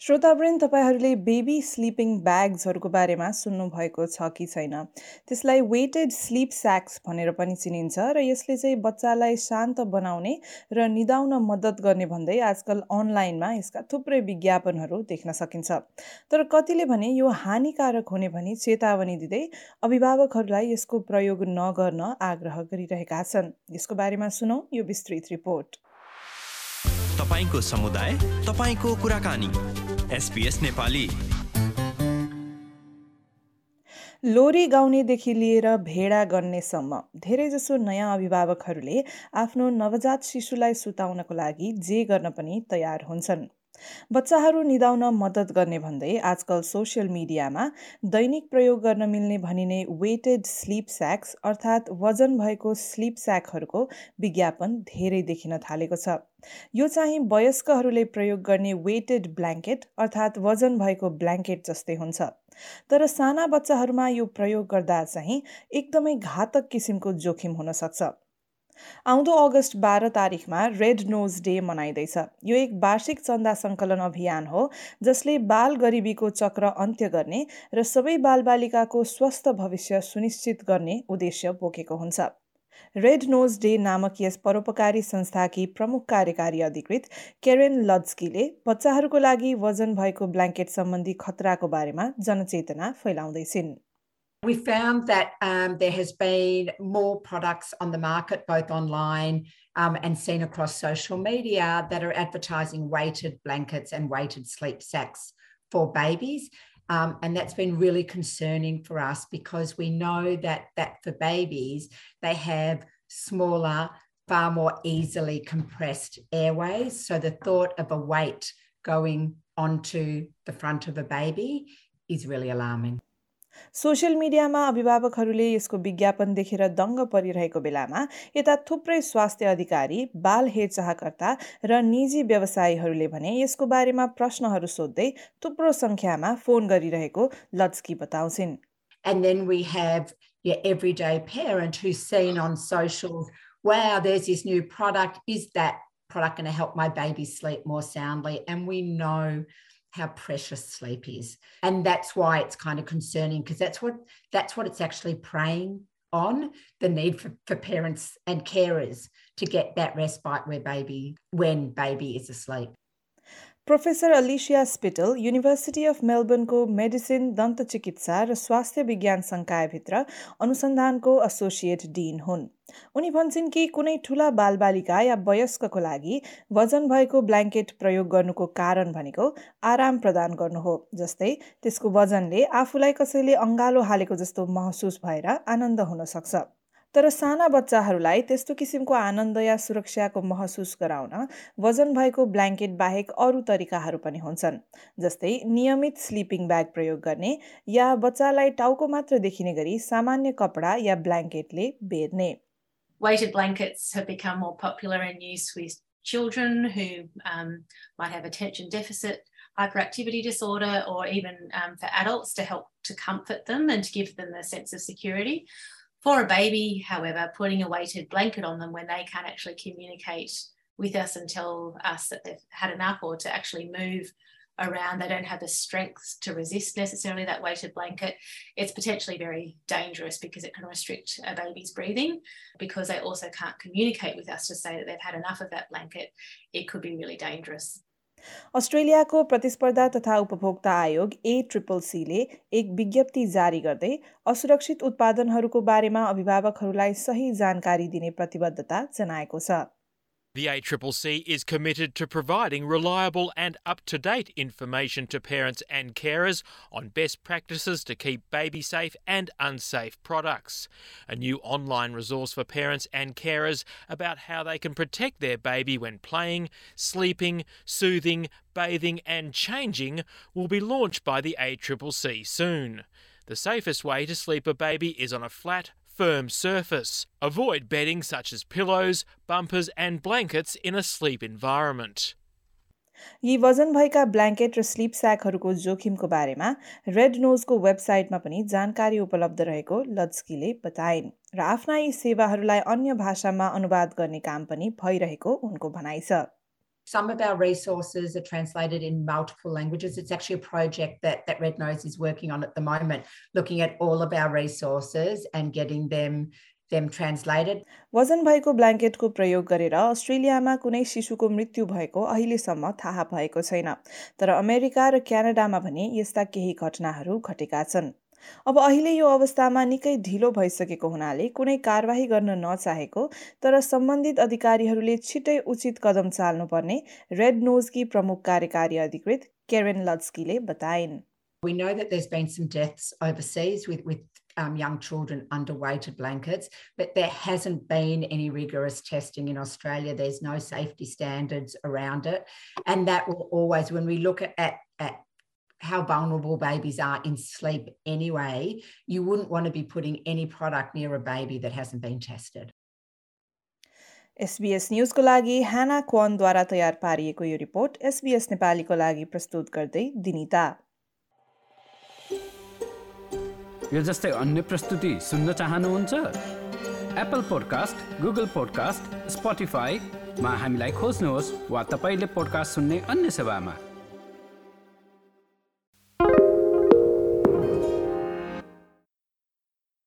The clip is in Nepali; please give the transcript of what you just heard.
श्रोतावृन्द तपाईँहरूले बेबी स्लिपिङ ब्याग्सहरूको बारेमा सुन्नुभएको छ कि छैन? त्यसलाई वेटेड स्लिप स्याक्स भनेर पनि चिनिन्छ र यसले चाहिँ बच्चालाई शान्त बनाउने र निदाउन मद्दत गर्ने भन्दै आजकल अनलाइनमा यसका थुप्रै विज्ञापनहरू देख्न सकिन्छ। तर कतिले भने यो हानिकारक हुने भनी चेतावनी दिँदै अभिभावकहरूलाई यसको प्रयोग नगर्न आग्रह गरिरहेका छन्। यसको बारेमा सुनौ यो विस्तृत रिपोर्ट। तपाईँको समुदाय तपाईँको कुराकानी। एसपिएस नेपाली। लोरी गाउनेदेखि लिएर भेडा गर्नेसम्म धेरैजसो नयाँ अभिभावकहरूले आफ्नो नवजात शिशुलाई सुताउनको लागि जे गर्न पनि तयार हुन्छन्। बच्चाहरू निदाउन मद्दत गर्ने भन्दै आजकल सोसियल मिडियामा दैनिक प्रयोग गर्न मिल्ने भनिने वेटेड स्लिप स्याक्स अर्थात् वजन भएको स्लिप स्याकहरूको विज्ञापन धेरै देखिन थालेको छ। यो चाहिँ वयस्कहरूले प्रयोग गर्ने वेटेड ब्ल्याङ्केट अर्थात् वजन भएको ब्ल्याङ्केट जस्तै हुन्छ। तर साना बच्चाहरूमा यो प्रयोग गर्दा चाहिँ एकदमै घातक किसिमको जोखिम हुन सक्छ। आउँदो अगस्त बाह्र तारिकमा रेड नोज डे मनाइँदैछ। यो एक वार्षिक चन्दा सङ्कलन अभियान हो जसले बाल गरिबीको चक्र अन्त्य गर्ने र सबै बालबालिकाको स्वस्थ भविष्य सुनिश्चित गर्ने उद्देश्य बोकेको हुन्छ। रेड नोज डे नामक यस परोपकारी संस्थाकी प्रमुख कार्यकारी अधिकृत केरेन लड्स्कीले बच्चाहरूको लागि वजन भएको ब्ल्याङ्केट सम्बन्धी खतराको बारेमा जनचेतना फैलाउँदैछिन् We found that um, there has been more products on the market, both online um, and seen across social media, that are advertising weighted blankets and weighted sleep sacks for babies. Um, and that's been really concerning for us because we know that that for babies they have smaller, far more easily compressed airways. So the thought of a weight going onto the front of a baby is really alarming. Social मिडियामा अभिभावकहरूले यसको विज्ञापन देखेर दङ्ग परिरहेको बेलामा यता थुप्रै स्वास्थ्य अधिकारी बाल हेरचाहकर्ता र निजी व्यवसायीहरूले भने यसको बारेमा प्रश्नहरू सोध्दै थुप्रो सङ्ख्यामा फोन गरिरहेको लड्स्की बताउँछिन् And then we have your everyday parent who's seen on socials, wow, there's this new product. Is that product going to help my baby sleep more soundly? And we know how precious sleep is. And that's why it's kind of concerning because that's what that's what it's actually preying on the need for, for parents and carers to get that respite where baby when baby is asleep professor Alicia Spittle University of मेलबर्नको medicine दन्त चिकित्सा र स्वास्थ्य विज्ञान संकायभित्र अनुसन्धानको एसोसिएट डिन हुन् उनी भन्छन् कि कुनै ठुला बालबालिका या वयस्कको लागि वजन भएको ब्ल्याङ्केट प्रयोग गर्नुको कारण भनेको आराम प्रदान गर्नु हो जस्तै त्यसको वजनले आफूलाई कसैले अङ्गालो हालेको जस्तो महसुस भएर आनन्द हुन सक्छ तर साना बच्चाहरूलाई त्यस्तो किसिमको आनन्द या सुरक्षाको महसुस गराउन वजन भएको ब्ल्याङ्केट बाहेक अरू तरिकाहरू पनि हुन्छन् जस्तै नियमित स्लिपिङ ब्याग प्रयोग गर्ने या बच्चालाई टाउको मात्र देखिने गरी सामान्य कपडा या ब्ल्याङ्केटले बेर्ने Weighted blankets have become more popular in use with children who um, might have attention deficit, hyperactivity disorder, or even um, for adults to help to comfort them and to give them a sense of security. For a baby, however, putting a weighted blanket on them when they can't actually communicate with us and tell us that they've had enough or to actually move around, they don't have the strength to resist necessarily that weighted blanket. It's potentially very dangerous because it can restrict a baby's breathing. Because they also can't communicate with us to say that they've had enough of that blanket, it could be really dangerous. अस्ट्रेलियाको प्रतिस्पर्धा तथा उपभोक्ता आयोग ए ट्रिपल सीले एक विज्ञप्ति जारी गर्दै असुरक्षित उत्पादनहरूको बारेमा अभिभावकहरूलाई सही जानकारी दिने प्रतिबद्धता जनाएको छ। The ACCC is committed to providing reliable and up to date information to parents and carers on best practices to keep baby safe and unsafe products. A new online resource for parents and carers about how they can protect their baby when playing, sleeping, soothing, bathing, and changing will be launched by the ACCC soon. The safest way to sleep a baby is on a flat, firm surface. Avoid bedding such as pillows, bumpers, and blankets in a sleep environment. यी वजन भएका ब्ल्याङ्केट र स्लिप स्याकहरूको जोखिमको बारेमा रेड नोजको वेबसाइटमा पनि जानकारी उपलब्ध रहेको लड्स्कीले बताइन् र आफ्ना यी सेवाहरूलाई अन्य भाषामा अनुवाद गर्ने काम पनि भइरहेको उनको भनाइ छ Some of our resources are translated in multiple languages. It's actually a project that, that Red Nose is working on at the moment, looking at all of our resources and getting them them translated. वजन भएको ब्ल्याङ्केटको प्रयोग गरेर अस्ट्रेलियामा कुनै शिशुको मृत्यु भएको अहिलेसम्म थाहा भएको छैन तर अमेरिका र क्यानाडामा भने यस्ता केही घटनाहरू घटेका छन् अब अहिले यो अवस्थामा निकै ढिलो भइसकेको हुनाले कुनै कारवाही गर्न नचाहेको तर सम्बन्धित अधिकारीहरूले छिटै उचित कदम चाल्नुपर्ने रेड नोजकी प्रमुख कार्यकारी अधिकृत केरेन लड्स्कीले बताइन् We know that there's been some deaths overseas with, with um, young children under weighted blankets, but there hasn't been any rigorous testing in Australia. There's no safety standards around it. And that will always, when we look at, at, at how vulnerable babies are in sleep anyway, you wouldn't want to be putting any product near a baby that hasn't been tested. SBS न्युजको लागि ह्याना क्वानद्वारा तयार पारिएको यो रिपोर्ट एसबीएस नेपालीको लागि प्रस्तुत गर्दै दिनिता यो जस्तै अन्य प्रस्तुति सुन्न चाहनुहुन्छ एप्पल पोडकास्ट गुगल पोडकास्ट स्पोटिफाईमा हामीलाई खोज्नुहोस् वा तपाईँले पोडकास्ट सुन्ने अन्य सेवामा